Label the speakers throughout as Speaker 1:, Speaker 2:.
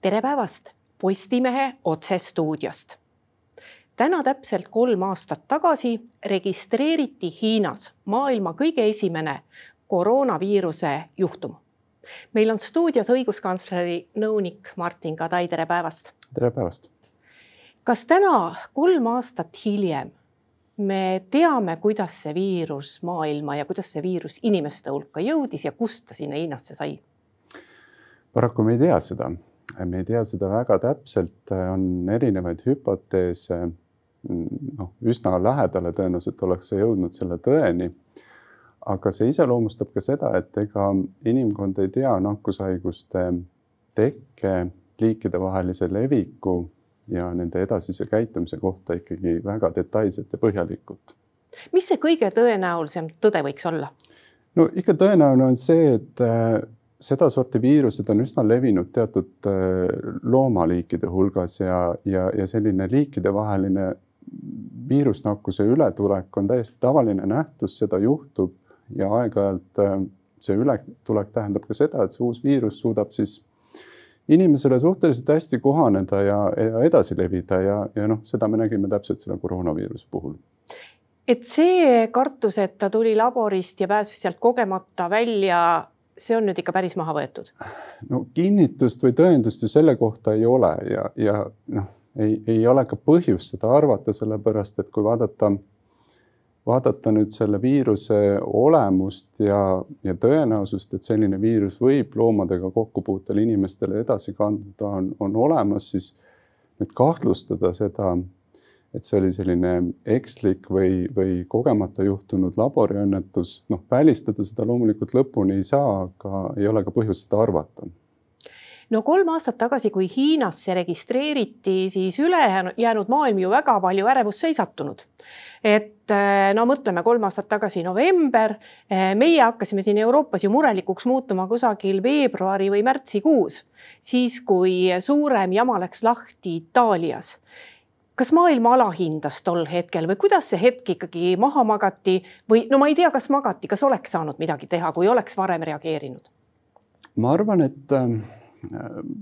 Speaker 1: tere päevast Postimehe otsestuudiost. täna täpselt kolm aastat tagasi registreeriti Hiinas maailma kõige esimene koroonaviiruse juhtum. meil on stuudios õiguskantsleri nõunik Martin Kadai, tere päevast.
Speaker 2: tere päevast.
Speaker 1: kas täna, kolm aastat hiljem, me teame, kuidas see viirus maailma ja kuidas see viirus inimeste hulka jõudis ja kust ta sinna Hiinasse sai?
Speaker 2: paraku me ei tea seda, me ei tea seda väga täpselt, on erinevaid hüpoteese. noh, üsna lähedale tõenäoliselt oleks see jõudnud selle tõeni. aga see iseloomustab ka seda, et ega inimkond ei tea nakkushaiguste tekke, liikidevahelise leviku ja nende edasise käitumise kohta ikkagi väga detailselt ja põhjalikult.
Speaker 1: mis see kõige tõenäolisem tõde võiks olla?
Speaker 2: no ikka tõenäoline on see, et sedasorti viirused on üsna levinud teatud äh, loomaliikide hulgas ja, ja, ja selline liikidevaheline viirusnakkuse ületulek on täiesti tavaline nähtus, seda juhtub ja aeg-ajalt äh, see ületulek tähendab ka seda, et see uus viirus suudab siis inimesele suhteliselt hästi kohaneda ja, ja edasi levida ja, ja noh, seda me nägime täpselt selle koroonaviiruse puhul.
Speaker 1: Et see kartus, et ta tuli laborist ja pääses sealt kogemata välja see on nüüd ikka päris maha võetud?
Speaker 2: no kinnitust või tõendust ju selle kohta ei ole ja, ja noh, ei, ei ole ka põhjust seda arvata, sellepärast et kui vaadata, vaadata nüüd selle viiruse olemust ja, ja tõenäosust, et selline viirus võib loomadega kokkupuutel inimestele edasi kanduda, on, on olemas, siis nüüd kahtlustada seda et see oli selline ekslik või, või kogemata juhtunud laboriõnnetus, noh, välistada seda loomulikult lõpuni ei saa, aga ei ole ka põhjust seda arvata.
Speaker 1: No kolm aastat tagasi, kui Hiinas see registreeriti, siis ülejäänud maailm ju väga palju ärevusse ei sattunud. et eh, no mõtleme kolm aastat tagasi november, eh, meie hakkasime siin Euroopas ju murelikuks muutuma kusagil veebruari või märtsikuus, siis kui suurem jama läks lahti Itaalias kas maailm alahindas tol hetkel või kuidas see hetk ikkagi maha magati või no ma ei tea, kas magati, kas oleks saanud midagi teha, kui oleks varem reageerinud?
Speaker 2: ma arvan, et äh,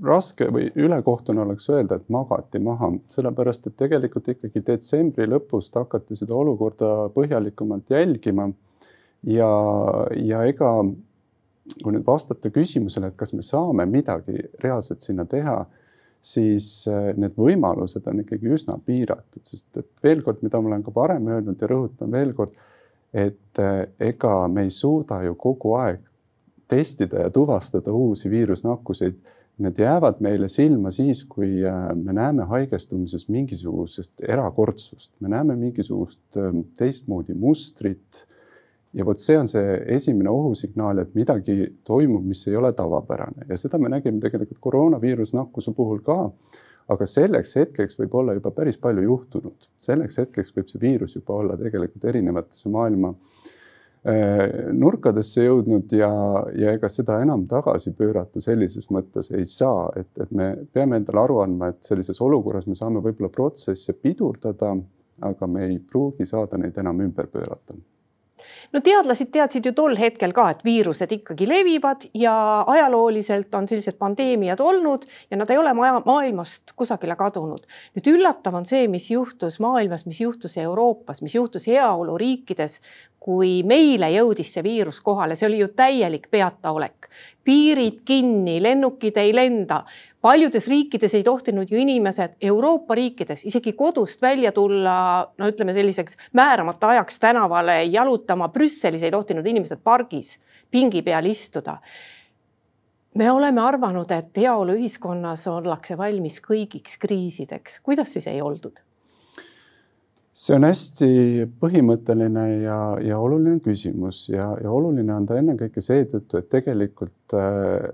Speaker 2: raske või ülekohtune oleks öelda, et magati maha, sellepärast et tegelikult ikkagi detsembri lõpust hakati seda olukorda põhjalikumalt jälgima. ja, ja ega kui nüüd vastata küsimusele, et kas me saame midagi reaalselt sinna teha siis äh, need võimalused on ikkagi üsna piiratud, sest et veel kord, mida ma olen ka varem öelnud ja rõhutan veel kord, et äh, ega me ei suuda ju kogu aeg testida ja tuvastada uusi viirusnakkuseid. Need jäävad meile silma siis, kui äh, me näeme haigestumises mingisugusest erakordsust, me näeme mingisugust teistmoodi mustrit ja vot see on see esimene ohusignaal, et midagi toimub, mis ei ole tavapärane. Ja seda me nägime tegelikult koroonaviirusnakkuse puhul ka. aga selleks hetkeks võib olla juba päris palju juhtunud, selleks hetkeks võib see viirus juba olla tegelikult erinevatesse maailma äh, nurkadesse jõudnud ja, ja ega seda enam tagasi pöörata sellises mõttes ei saa, et, et me peame endale aru andma, et sellises olukorras me saame võib-olla protsesse pidurdada, aga me ei pruugi saada neid enam ümber pöörata
Speaker 1: no teadlased teadsid ju tol hetkel ka, et viirused ikkagi levivad ja ajalooliselt on sellised pandeemiad olnud ja nad ei ole maailmast kusagile kadunud. nüüd üllatav on see, mis juhtus maailmas, mis juhtus Euroopas, mis juhtus heaoluriikides, kui meile jõudis see viirus kohale, see oli ju täielik peataolek, piirid kinni, lennukid ei lenda, paljudes riikides ei tohtinud ju inimesed Euroopa riikides isegi kodust välja tulla, no ütleme selliseks määramata ajaks tänavale jalutama. Brüsselis ei tohtinud inimesed pargis pingi peal istuda. me oleme arvanud, et heaoluühiskonnas ollakse valmis kõigiks kriisideks. kuidas siis ei oldud?
Speaker 2: see on hästi põhimõtteline ja, ja oluline küsimus ja, ja oluline on ta ennekõike seetõttu, et tegelikult äh,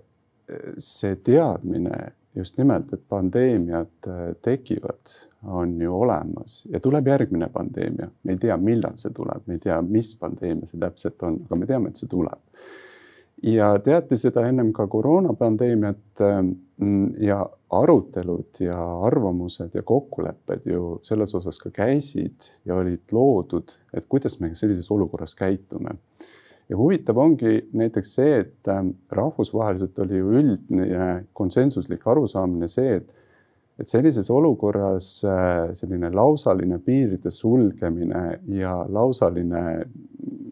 Speaker 2: see teadmine just nimelt, et pandeemiad äh, tekivad, on ju olemas ja tuleb järgmine pandeemia. me ei tea, millal see tuleb, me ei tea, mis pandeemia see täpselt on, aga me teame, et see tuleb. ja teati seda ennem ka koroonapandeemiat ähm, ja arutelud ja arvamused ja kokkulepped ju selles osas ka käisid ja olid loodud, et kuidas me sellises olukorras käitume ja huvitav ongi näiteks see, et ähm, rahvusvaheliselt oli ju üldine konsensuslik arusaamine see, et et sellises olukorras äh, selline lausaline piiride sulgemine ja lausaline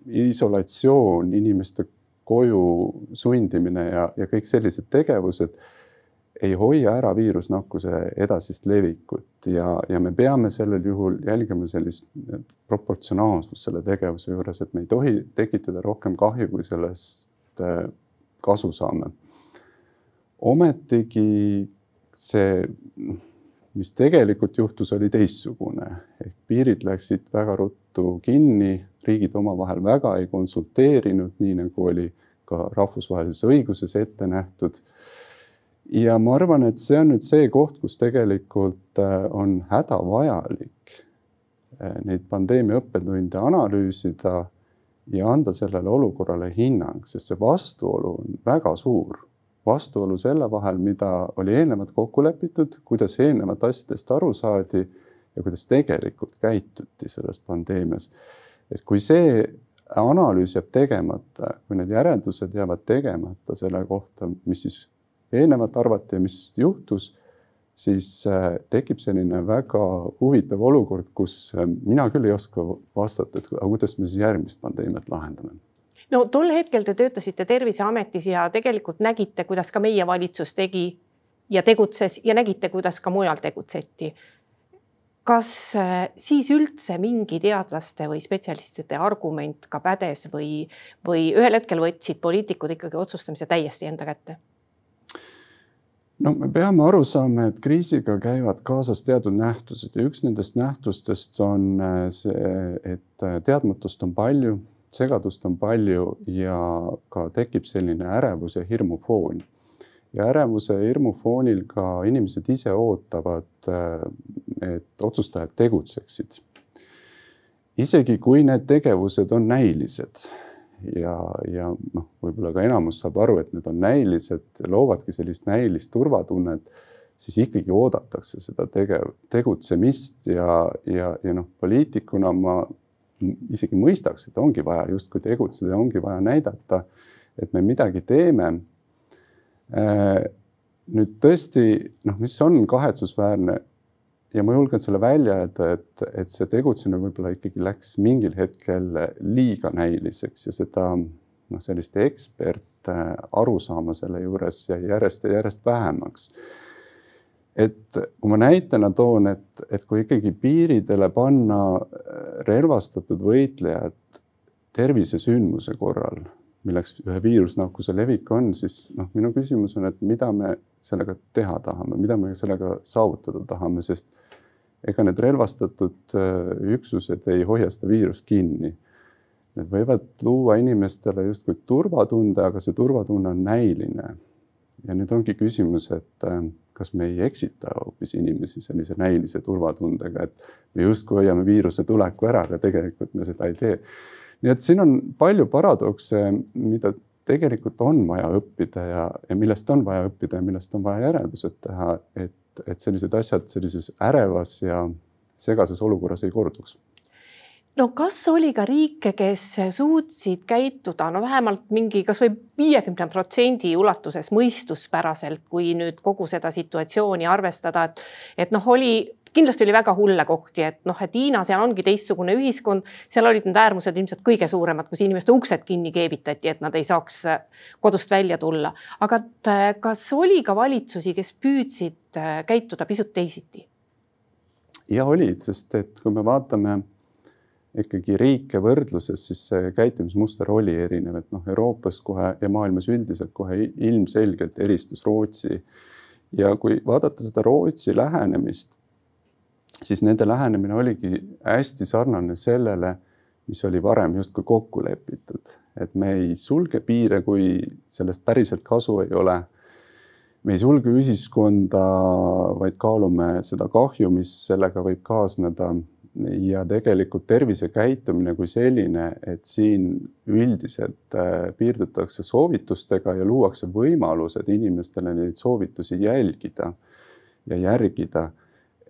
Speaker 2: isolatsioon, inimeste koju sundimine ja, ja kõik sellised tegevused ei hoia ära viirusnakkuse edasist levikut ja, ja me peame sellel juhul jälgima sellist proportsionaalsust selle tegevuse juures, et me ei tohi tekitada rohkem kahju, kui sellest äh, kasu saame. ometigi see, mis tegelikult juhtus, oli teistsugune ehk piirid läksid väga ruttu kinni, riigid omavahel väga ei konsulteerinud, nii nagu oli ka rahvusvahelises õiguses ette nähtud ja ma arvan, et see on nüüd see koht, kus tegelikult äh, on hädavajalik äh, neid pandeemia õppetunde analüüsida ja anda sellele olukorrale hinnang, sest see vastuolu on väga suur. vastuolu selle vahel, mida oli eelnevalt kokku lepitud, kuidas eelnevalt asjadest aru saadi ja kuidas tegelikult käituti selles pandeemias. et kui see analüüs jääb tegemata, kui need järeldused jäävad tegemata selle kohta, mis siis eelnevalt arvati ja mis juhtus, siis äh, tekib selline väga huvitav olukord, kus äh, mina küll ei oska vastata, et aga kuidas me siis järgmist pandeemiat lahendame
Speaker 1: no tol hetkel te töötasite Terviseametis ja tegelikult nägite, kuidas ka meie valitsus tegi ja tegutses ja nägite, kuidas ka mujal tegutseti. kas äh, siis üldse mingi teadlaste või spetsialistide argument ka pädes või, või ühel hetkel võtsid poliitikud ikkagi otsustamise täiesti enda kätte?
Speaker 2: No me peame aru saama, et kriisiga käivad kaasas teatud nähtused ja üks nendest nähtustest on äh, see, et äh, teadmatust on palju, segadust on palju ja ka tekib selline ärevus ja hirmufoon. ja ärevuse ja hirmu foonil ka inimesed ise ootavad, äh, et otsustajad tegutseksid. isegi kui need tegevused on näilised ja, ja noh, võib-olla ka enamus saab aru, et need on näilised, loovadki sellist näilist turvatunnet, siis ikkagi oodatakse seda tegev, tegutsemist ja, ja, ja noh, poliitikuna ma isegi mõistaks, et ongi vaja justkui tegutseda, ongi vaja näidata, et me midagi teeme. Äh, nüüd tõesti noh, mis on kahetsusväärne ja ma julgen selle välja öelda, et, et see tegutsemine võib-olla ikkagi läks mingil hetkel liiga näiliseks ja seda noh, sellist ekspert arusaama selle juures jäi järjest ja järjest vähemaks. et kui ma näitena toon, et, et kui ikkagi piiridele panna relvastatud võitlejad tervisesündmuse korral milleks ühe viirusnakkuse levik on, siis noh, minu küsimus on, et mida me sellega teha tahame, mida me sellega saavutada tahame, sest ega need relvastatud äh, üksused ei hoia seda viirust kinni. Need võivad luua inimestele justkui turvatunde, aga see turvatunne on näiline. ja nüüd ongi küsimus, et äh, kas me ei eksita hoopis inimesi sellise näilise turvatundega, et me justkui hoiame viiruse tuleku ära, aga tegelikult me seda ei tee nii et siin on palju paradokse, mida tegelikult on vaja õppida ja, ja millest on vaja õppida ja millest on vaja järeldused teha, et, et sellised asjad sellises ärevas ja segases olukorras ei korduks.
Speaker 1: No kas oli ka riike, kes suutsid käituda no vähemalt mingi kasvõi viiekümne protsendi ulatuses mõistuspäraselt, kui nüüd kogu seda situatsiooni arvestada, et et noh, oli kindlasti oli väga hulle kohti, et noh, et Hiina, seal ongi teistsugune ühiskond, seal olid need äärmused ilmselt kõige suuremad, kus inimeste uksed kinni keevitati, et nad ei saaks äh, kodust välja tulla. aga et äh, kas oli ka valitsusi, kes püüdsid äh, käituda pisut teisiti?
Speaker 2: ja olid, sest et kui me vaatame ikkagi riike võrdluses, siis see käitumismuster oli erinev, et noh, Euroopas kohe ja maailmas üldiselt kohe ilmselgelt eristus Rootsi. ja kui vaadata seda Rootsi lähenemist, siis nende lähenemine oligi hästi sarnane sellele, mis oli varem justkui kokku lepitud, et me ei sulge piire, kui sellest päriselt kasu ei ole. me ei sulge ühiskonda, vaid kaalume seda kahju, mis sellega võib kaasneda ja tegelikult tervisekäitumine kui selline, et siin üldiselt äh, piirdutakse soovitustega ja luuakse võimalused inimestele neid soovitusi jälgida ja järgida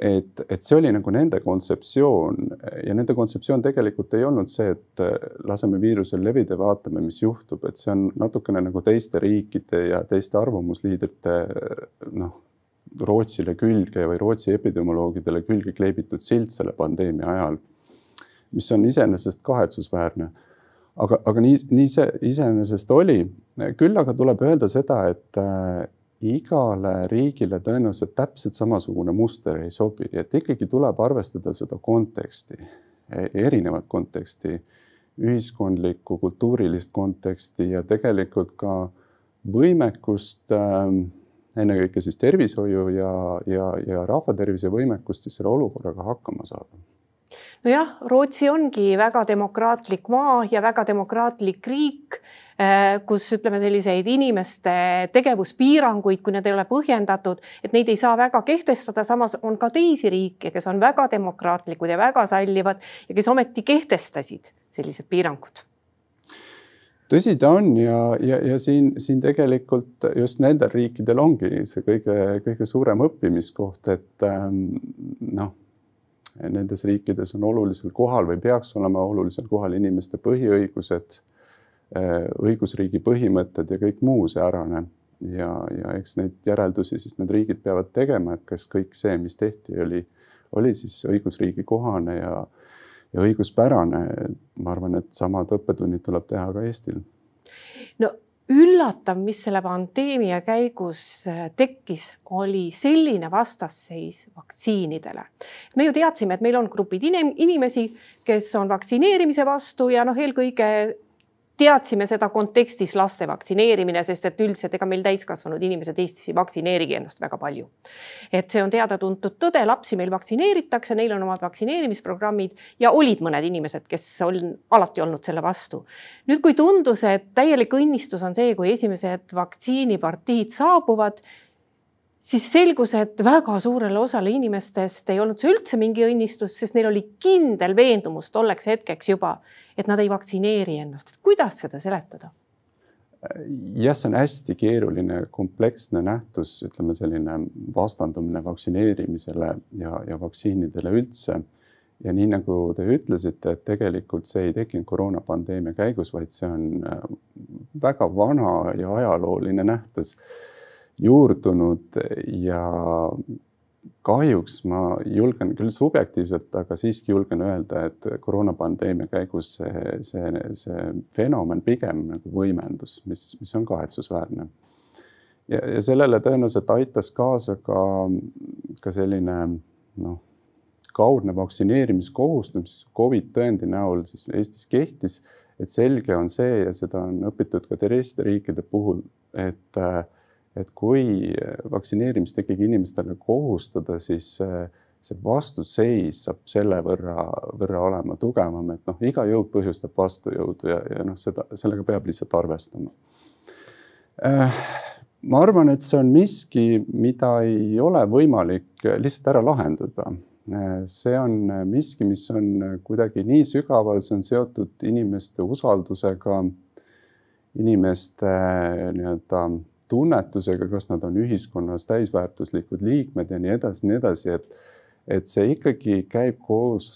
Speaker 2: et, et see oli nagu nende kontseptsioon ja nende kontseptsioon tegelikult ei olnud see, et laseme viirusel levida vaatame, mis juhtub, et see on natukene nagu teiste riikide ja teiste arvamusliidrite noh, Rootsile külge või Rootsi epidemioloogidele külge kleebitud silt selle pandeemia ajal, mis on iseenesest kahetsusväärne. aga, aga nii, nii see iseenesest oli. küll aga tuleb öelda seda, et igale riigile tõenäoliselt täpselt samasugune muster ei sobi, et ikkagi tuleb arvestada seda konteksti, erinevat konteksti, ühiskondlikku, kultuurilist konteksti ja tegelikult ka võimekust äh, ennekõike siis tervishoiu ja, ja, ja rahvatervise võimekust siis selle olukorraga hakkama saada
Speaker 1: nojah, Rootsi ongi väga demokraatlik maa ja väga demokraatlik riik Äh, kus ütleme, selliseid inimeste tegevuspiiranguid, kui need ei ole põhjendatud, et neid ei saa väga kehtestada, samas on ka teisi riike, kes on väga demokraatlikud ja väga sallivad ja kes ometi kehtestasid sellised piirangud.
Speaker 2: Tõsi ta on ja, ja, ja siin, siin tegelikult just nendel riikidel ongi see kõige-kõige suurem õppimiskoht, et ähm, noh, nendes riikides on olulisel kohal või peaks olema olulisel kohal inimeste põhiõigused Äh, õigusriigi põhimõtted ja kõik muu säärane. ja, ja eks neid järeldusi siis need riigid peavad tegema, et kas kõik see, mis tehti, oli, oli siis õigusriigi kohane ja, ja õiguspärane. ma arvan, et samad õppetunnid tuleb teha ka Eestil.
Speaker 1: no üllatav, mis selle pandeemia käigus äh, tekkis, oli selline vastasseis vaktsiinidele. me ju teadsime, et meil on grupid inimesi, kes on vaktsineerimise vastu ja noh, eelkõige teadsime seda kontekstis laste vaktsineerimine, sest et üldiselt ega meil täiskasvanud inimesed Eestis ei vaktsineerigi ennast väga palju. et see on teada-tuntud tõde, lapsi meil vaktsineeritakse, neil on omad vaktsineerimisprogrammid ja olid mõned inimesed, kes on alati olnud selle vastu. nüüd, kui tundus, et täielik õnnistus on see, kui esimesed vaktsiinipartiid saabuvad siis selgus, et väga suurele osale inimestest ei olnud see üldse mingi õnnistus, sest neil oli kindel veendumus tolleks hetkeks juba, et nad ei vaktsineeri ennast. kuidas seda seletada?
Speaker 2: jah, see on hästi keeruline, kompleksne nähtus, ütleme selline vastandumine vaktsineerimisele ja, ja vaktsiinidele üldse. ja nii nagu te ütlesite, et tegelikult see ei tekkinud koroonapandeemia käigus, vaid see on äh, väga vana ja ajalooline nähtus juurdunud ja kahjuks ma julgen küll subjektiivselt, aga siiski julgen öelda, et koroonapandeemia käigus see, see, see fenomen pigem nagu võimendus, mis, mis on kahetsusväärne. ja, ja sellele tõenäoliselt aitas kaasa ka, ka selline noh, kaudne vaktsineerimiskohustus, mis Covid tõendi näol siis Eestis kehtis, et selge on see ja seda on õpitud ka teiste riikide puhul, et äh, et kui vaktsineerimist ikkagi inimestele kohustada, siis see vastuseis saab selle võrra, võrra olema tugevam, et noh, iga jõud põhjustab vastujõudu ja, ja noh, seda, sellega peab lihtsalt arvestama. Äh, ma arvan, et see on miski, mida ei ole võimalik lihtsalt ära lahendada. Äh, see on miski, mis on kuidagi nii sügaval, see on seotud inimeste usaldusega, inimeste nii-öelda tunnetusega, kas nad on ühiskonnas täisväärtuslikud liikmed ja nii edasi, nii edasi, et, et see ikkagi käib koos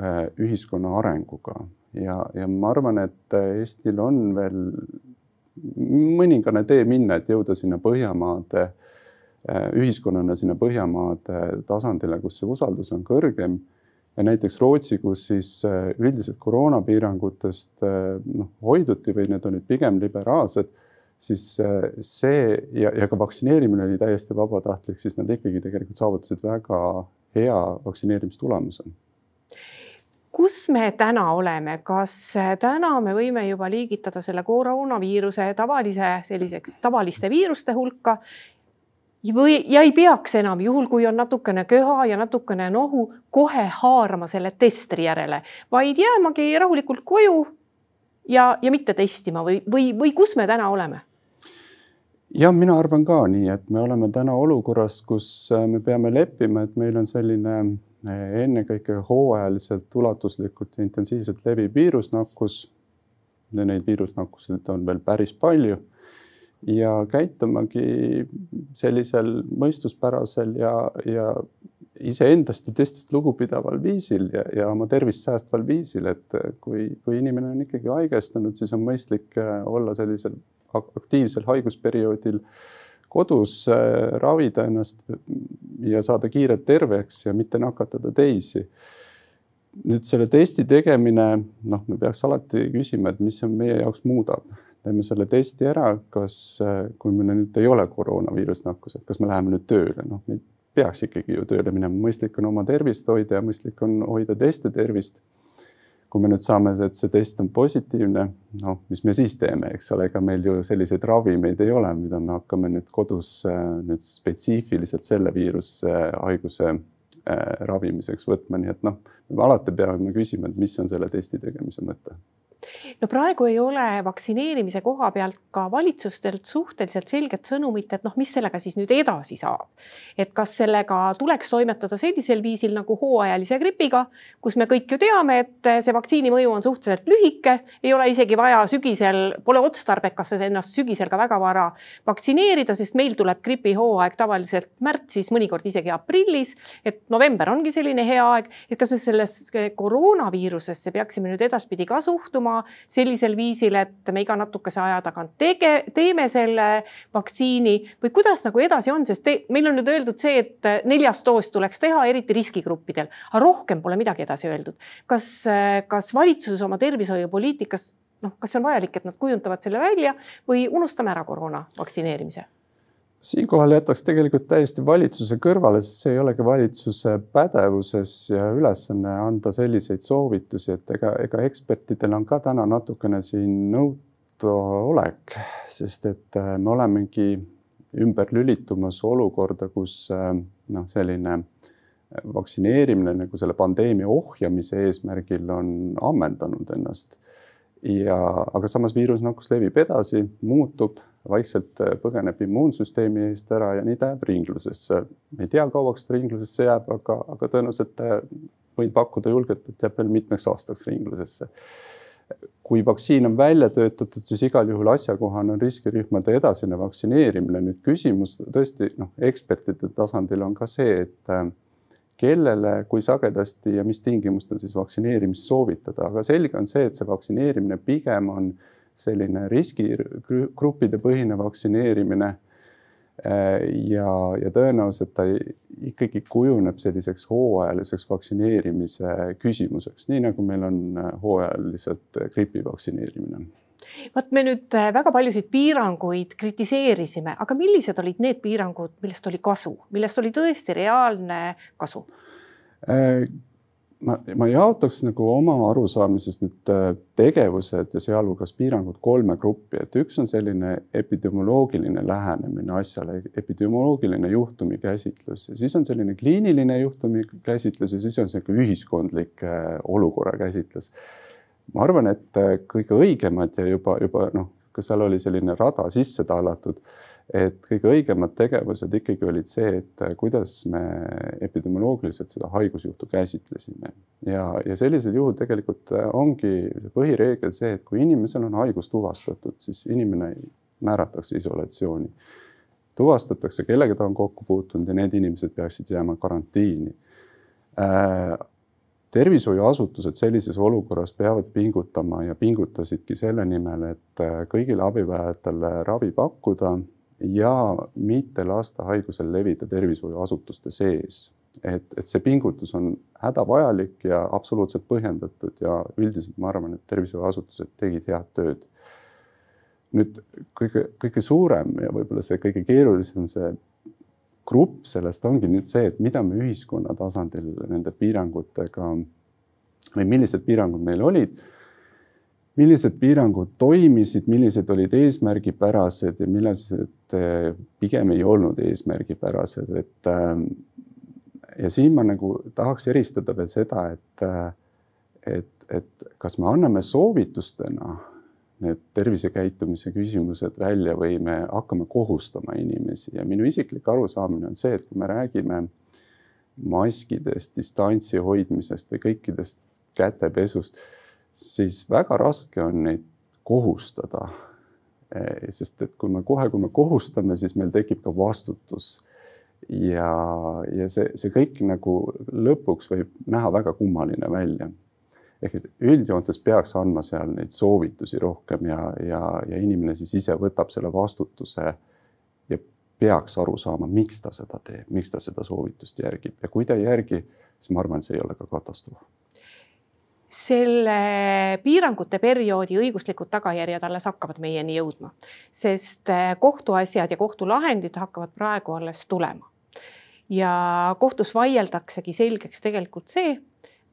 Speaker 2: äh, ühiskonna arenguga. Ja, ja ma arvan, et Eestil on veel mõningane tee minna, et jõuda sinna Põhjamaade äh, ühiskonnana sinna Põhjamaade tasandile, kus see usaldus on kõrgem. Ja näiteks Rootsi, kus siis äh, üldiselt koroonapiirangutest noh, hoiduti või need olid pigem liberaalsed siis äh, see ja, ja ka vaktsineerimine oli täiesti vabatahtlik, siis nad ikkagi tegelikult saavutasid väga hea vaktsineerimistulemuse
Speaker 1: kus me täna oleme, kas täna me võime juba liigitada selle koroonaviiruse tavalise selliseks tavaliste viiruste hulka? Või, ja ei peaks enam juhul, kui on natukene köha ja natukene nohu, kohe haarama selle testri järele, vaid jäämagi rahulikult koju ja, ja mitte testima või, või, või kus me täna oleme?
Speaker 2: jah, mina arvan ka nii, et me oleme täna olukorras, kus äh, me peame leppima, et meil on selline äh, ennekõike hooajaliselt ulatuslikult intensiivselt leviv viirusnakkus. Neid viirusnakkuseid on veel päris palju ja käitumagi sellisel mõistuspärasel ja, ja iseendast ja teistest lugupidaval viisil ja, ja oma tervist säästval viisil, et kui, kui inimene on ikkagi haigestunud, siis on mõistlik äh, olla sellisel aktiivsel haigusperioodil kodus, äh, ravida ennast ja saada kiirelt terveks ja mitte nakatada teisi. nüüd selle testi tegemine, noh, me peaks alati küsima, et mis see meie jaoks muudab teeme selle testi ära, kas, äh, kui meil nüüd ei ole koroonaviirusnakkus, et kas me läheme nüüd tööle, noh, peaks ikkagi ju tööle minema, mõistlik on oma tervist hoida ja mõistlik on hoida teiste tervist. kui me nüüd saame, et see test on positiivne, noh, mis me siis teeme, eks ole, ega meil ju selliseid ravimeid ei ole, mida me hakkame nüüd kodus nüüd spetsiifiliselt selle viirushaiguse äh, ravimiseks võtma, nii et noh, me alati peame küsima, et mis on selle testi tegemise mõte
Speaker 1: no praegu ei ole vaktsineerimise koha pealt ka valitsustelt suhteliselt selget sõnumit, et noh, mis sellega siis nüüd edasi saab. et kas sellega tuleks toimetada sellisel viisil nagu hooajalise gripiga, kus me kõik ju teame, et see vaktsiini mõju on suhteliselt lühike, ei ole isegi vaja sügisel, pole otstarbekas ennast sügisel ka väga vara vaktsineerida, sest meil tuleb gripihooaeg tavaliselt märtsis, mõnikord isegi aprillis, et november ongi selline hea aeg, et kas me sellesse koroonaviirusesse peaksime nüüd edaspidi ka suhtuma tegema sellisel viisil, et me iga natukese aja tagant tege, teeme selle vaktsiini või kuidas nagu edasi on, sest te, meil on nüüd öeldud see, et neljas doos tuleks teha, eriti riskigruppidel, aga rohkem pole midagi edasi öeldud. kas, kas valitsus oma tervishoiupoliitikas noh, kas see on vajalik, et nad kujundavad selle välja või unustame ära koroona vaktsineerimise?
Speaker 2: Siinkohal jätaks tegelikult täiesti valitsuse kõrvale, sest see ei olegi valitsuse pädevuses ja ülesanne anda selliseid soovitusi, et ega, ega ekspertidel on ka täna natukene siin nõutaolek, sest et äh, me olemegi ümber lülitumas olukorda, kus äh, noh, selline vaktsineerimine nagu selle pandeemia ohjamise eesmärgil on ammendanud ennast. ja, aga samas viirusnakkus levib edasi, muutub vaikselt äh, põgeneb immuunsüsteemi eest ära ja nii ta jääb ringlusesse. ei tea, kauaks ta ringlusesse jääb, aga, aga tõenäoliselt äh, võin pakkuda julgelt, et jääb veel mitmeks aastaks ringlusesse. kui vaktsiin on välja töötatud, siis igal juhul asjakohane on riskirühmade edasine vaktsineerimine. nüüd küsimus tõesti noh, ekspertide tasandil on ka see, et äh, kellele, kui sagedasti ja mis tingimustel siis vaktsineerimist soovitada, aga selge on see, et see vaktsineerimine pigem on äh, selline riskigruppide põhine vaktsineerimine. Äh, ja, ja tõenäoliselt ta ikkagi kujuneb selliseks hooajaliseks vaktsineerimise küsimuseks, nii nagu meil on äh, hooajaliselt gripi vaktsineerimine
Speaker 1: vot me nüüd äh, väga paljusid piiranguid kritiseerisime, aga millised olid need piirangud, millest oli kasu, millest oli tõesti reaalne kasu?
Speaker 2: Ma, ma jaotaks nagu oma arusaamisest nüüd äh, tegevused ja sealhulgas piirangud kolme gruppi, et üks on selline epidemioloogiline lähenemine asjale, epidemioloogiline juhtumi käsitlus ja siis on selline kliiniline juhtumi käsitlus ja siis on sihuke ühiskondlik äh, olukorra käsitlus. ma arvan, et äh, kõige õigemad ja juba, juba noh, ka seal oli selline rada sisse tallatud et kõige õigemad tegevused ikkagi olid see, et äh, kuidas me epidemioloogiliselt seda haigusjuhtu käsitlesime. Ja, ja sellisel juhul tegelikult äh, ongi põhireegel see, et kui inimesel on haigus tuvastatud, siis inimene määratakse isolatsiooni. tuvastatakse, kellega ta on kokku puutunud ja need inimesed peaksid jääma karantiini. Äh, tervishoiuasutused sellises olukorras peavad pingutama ja pingutasidki selle nimel, et kõigile abivajajatele ravi pakkuda ja mitte lasta haigusel levida tervishoiuasutuste sees. et, et see pingutus on hädavajalik ja absoluutselt põhjendatud ja üldiselt ma arvan, et tervishoiuasutused tegid head tööd. nüüd kõige, kõige suurem ja võib-olla see kõige keerulisem, see grupp sellest ongi nüüd see, et mida me ühiskonna tasandil nende piirangutega või millised piirangud meil olid millised piirangud toimisid, millised olid eesmärgipärased ja millised eh, pigem ei olnud eesmärgipärased, et ähm, ja siin ma nagu tahaks eristada veel seda, et, äh, et, et kas me anname soovitustena need tervisekäitumise küsimused välja või me hakkame kohustama inimesi. Ja minu isiklik arusaamine on see, et kui me räägime maskidest, distantsi hoidmisest või kõikidest kätepesust siis väga raske on neid kohustada. Eh, sest et kui me kohe, kui me kohustame, siis meil tekib ka vastutus. ja, ja see, see kõik nagu lõpuks võib näha väga kummaline välja. ehk et üldjoontes peaks andma seal neid soovitusi rohkem ja, ja, ja inimene siis ise võtab selle vastutuse ja peaks aru saama, miks ta seda teeb, miks ta seda soovitust järgib ja kui ta ei järgi, siis ma arvan, see ei ole ka katastroof
Speaker 1: selle piirangute perioodi õiguslikud tagajärjed alles hakkavad meieni jõudma, sest eh, kohtuasjad ja kohtulahendid hakkavad praegu alles tulema. ja kohtus vaieldaksegi selgeks tegelikult see,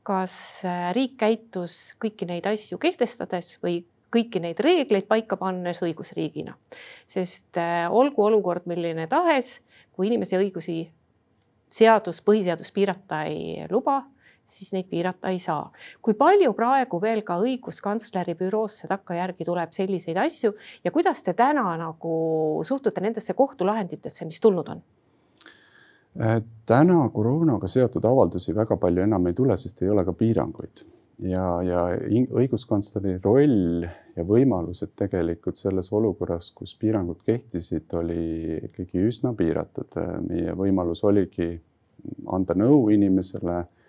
Speaker 1: kas eh, riik käitus kõiki neid asju kehtestades või kõiki neid reegleid paika pannes õigusriigina. sest eh, olgu olukord milline tahes, kui inimese õigusi seadus, põhiseadus piirata ei luba, siis neid piirata ei saa. kui palju praegu veel ka õiguskantsleri büroosse takkajärgi tuleb selliseid asju ja kuidas te täna nagu suhtute nendesse kohtulahenditesse, mis tulnud on?
Speaker 2: Äh, täna koroonaga seotud avaldusi väga palju enam ei tule, sest ei ole ka piiranguid ja, ja õiguskantsleri roll ja võimalused tegelikult selles olukorras, kus piirangud kehtisid, oli ikkagi üsna piiratud. meie võimalus oligi anda nõu inimesele Äh,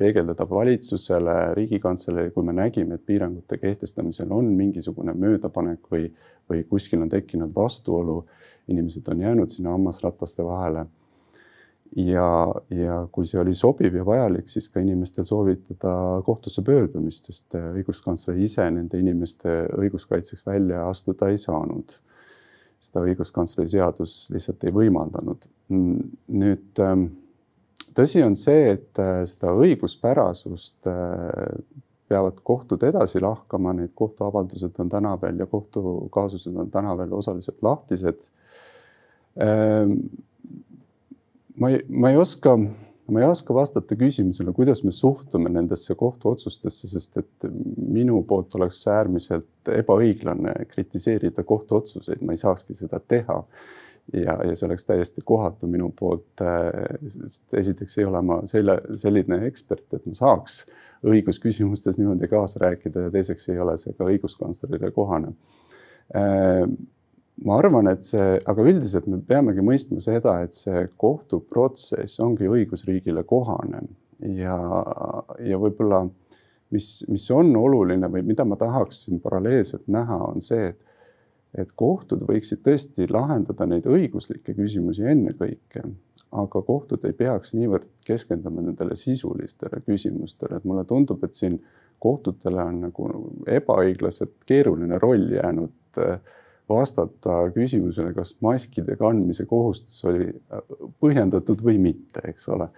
Speaker 2: peegeldada valitsusele, riigikantseleile, kui me nägime, et piirangute kehtestamisel on mingisugune möödapanek või, või kuskil on tekkinud vastuolu, inimesed on jäänud sinna hammasrataste vahele. ja, ja kui see oli sobiv ja vajalik, siis ka inimestel soovitada kohtusse pöördumist, sest õiguskantsler ise nende inimeste õiguskaitseks välja astuda ei saanud. seda õiguskantsleri seadus lihtsalt ei võimaldanud. nüüd ähm, tõsi on see, et äh, seda õiguspärasust äh, peavad kohtud edasi lahkama, need kohtuavaldused on täna veel ja kohtukaasused on täna veel osaliselt lahtised. Ähm, ma ei, ma ei oska, ma ei oska vastata küsimusele, kuidas me suhtume nendesse kohtuotsustesse, sest et minu poolt oleks äärmiselt ebaõiglane kritiseerida kohtuotsuseid, ma ei saakski seda teha ja, ja see oleks täiesti kohatu minu poolt, äh, sest esiteks ei ole ma selle, selline ekspert, et ma saaks õigusküsimustes niimoodi kaasa rääkida ja teiseks ei ole see ka õiguskantslerile kohane. Äh, ma arvan, et see, aga üldiselt me peamegi mõistma seda, et see kohtuprotsess ongi õigusriigile kohane ja, ja võib-olla mis, mis on oluline või mida ma tahaksin paralleelselt näha, on see, et et kohtud võiksid tõesti lahendada neid õiguslikke küsimusi ennekõike, aga kohtud ei peaks niivõrd keskenduma nendele sisulistele küsimustele, et mulle tundub, et siin kohtutele on nagu ebaõiglaselt keeruline roll jäänud äh, vastata küsimusele, kas maskide kandmise kohustus oli äh, põhjendatud või mitte, eks ole.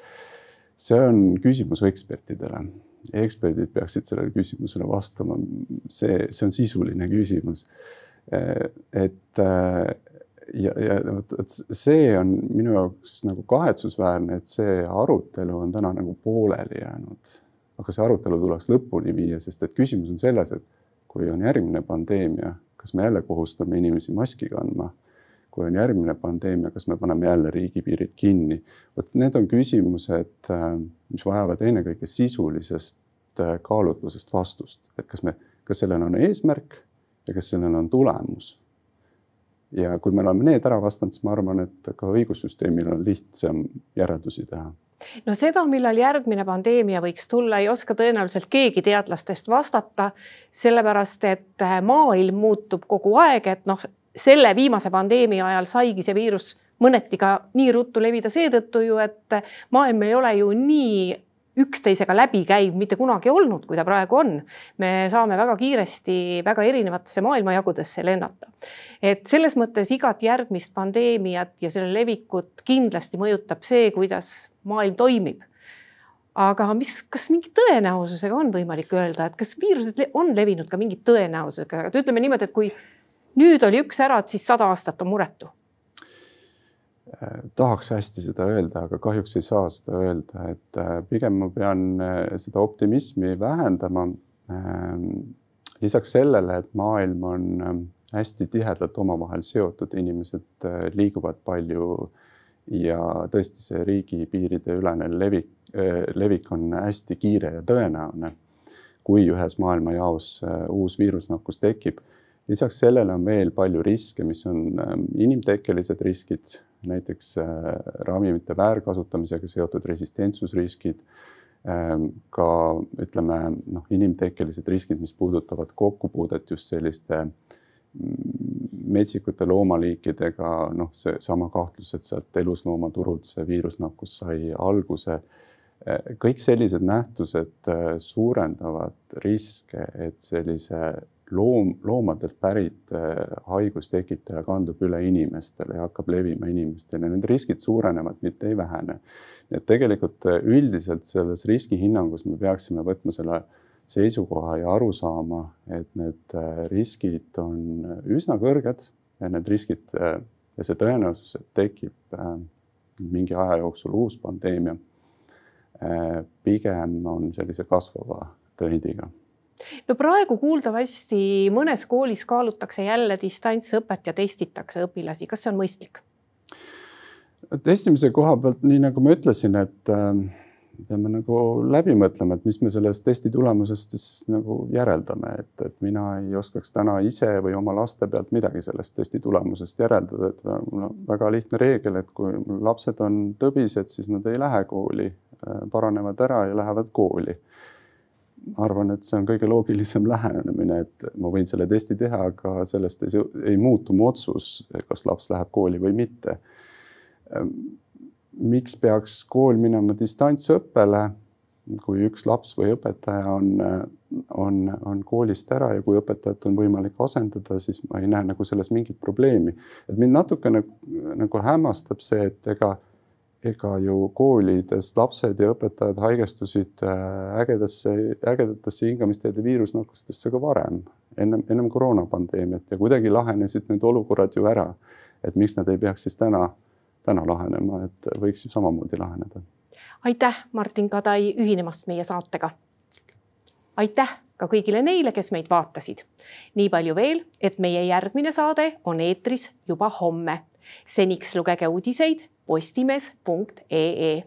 Speaker 2: see on küsimus ekspertidele. eksperdid peaksid sellele küsimusele vastama. see, see on sisuline küsimus et äh, ja, ja vot, et see on minu jaoks nagu kahetsusväärne, et see arutelu on täna nagu pooleli jäänud. aga see arutelu tuleks lõpuni viia, sest et küsimus on selles, et kui on järgmine pandeemia, kas me jälle kohustame inimesi maski kandma? kui on järgmine pandeemia, kas me paneme jälle riigipiirid kinni? vot need on küsimused, äh, mis vajavad ennekõike sisulisest kaalutlusest vastust, et kas me, kas sellel on eesmärk ja kas sellel on tulemus. ja kui me oleme need ära vastanud, siis ma arvan, et ka õigussüsteemil on lihtsam järeldusi teha
Speaker 1: no seda, millal järgmine pandeemia võiks tulla, ei oska tõenäoliselt keegi teadlastest vastata, sellepärast et maailm muutub kogu aeg, et noh, selle viimase pandeemia ajal saigi see viirus mõneti ka nii ruttu levida seetõttu ju, et maailm ei ole ju nii üksteisega läbikäiv mitte kunagi olnud, kui ta praegu on. me saame väga kiiresti väga erinevatesse maailmajagudesse lennata. et selles mõttes igat järgmist pandeemiat ja selle levikut kindlasti mõjutab see, kuidas maailm toimib. aga mis, kas mingi tõenäosusega on võimalik öelda, et kas viirused on levinud ka mingi tõenäosusega, et ütleme niimoodi, et kui nüüd oli üks ära, et siis sada aastat on muretu
Speaker 2: tahaks hästi seda öelda, aga kahjuks ei saa seda öelda, et äh, pigem ma pean äh, seda optimismi vähendama. Ähm, lisaks sellele, et maailm on ähm, hästi tihedalt omavahel seotud, inimesed liiguvad palju ja tõesti see riigipiiride ülene levik, levik on hästi kiire ja tõenäoline. kui ühes maailmajaos uus viirusnakkus tekib lisaks sellele on veel palju riske, mis on ähm, inimtekkelised riskid, näiteks äh, ravimite väärkasutamisega seotud resistentsusriskid, ähm, ka ütleme noh, inimtekkelised riskid, mis puudutavad kokkupuudet just selliste mm, metsikute loomaliikidega, noh, seesama kahtlus, et sealt elusloomaturult see viirusnakkus sai alguse. Äh, kõik sellised nähtused äh, suurendavad riske, et sellise loom, loomadelt pärit äh, haigustekitaja kandub üle inimestele ja hakkab levima inimestele, need riskid suurenevad, mitte ei vähene. et tegelikult äh, üldiselt selles riskihinnangus me peaksime võtma selle seisukoha ja aru saama, et need äh, riskid on üsna kõrged ja need riskid ja see tõenäosus, et tekib mingi aja jooksul uus pandeemia, pigem on sellise kasvava trendiga
Speaker 1: no praegu kuuldavasti mõnes koolis kaalutakse jälle distantsõpet ja testitakse õpilasi, kas see on mõistlik?
Speaker 2: testimise koha pealt, nii nagu ma ütlesin, et äh, peame nagu läbi mõtlema, et mis me sellest testi tulemusest siis nagu järeldame, et, et mina ei oskaks täna ise või oma laste pealt midagi sellest testi tulemusest järeldada, et no, väga lihtne reegel, et kui lapsed on tõbised, siis nad ei lähe kooli, äh, paranevad ära ja lähevad kooli arvan, et see on kõige loogilisem lähenemine, et ma võin selle testi teha, aga sellest ei, ei muutu mu otsus, kas laps läheb kooli või mitte. Ehm, miks peaks kool minema distantsõppele, kui üks laps või õpetaja on, on, on koolist ära ja kui õpetajat on võimalik asendada, siis ma ei näe nagu selles mingit probleemi. et mind natukene nagu hämmastab see, et ega ega ju koolides lapsed ja õpetajad haigestusid äh, ägedasse, ägedatesse hingamisteede viirusnakkustesse ka varem, ennem, ennem koroonapandeemiat ja kuidagi lahenesid need olukorrad ju ära. et miks nad ei peaks siis täna, täna lahenema, et võiks ju samamoodi laheneda.
Speaker 1: aitäh, Martin Kadai, ühinemast meie saatega. aitäh ka kõigile neile, kes meid vaatasid. nii palju veel, et meie järgmine saade on eetris juba homme. seniks lugege uudiseid postimees.ee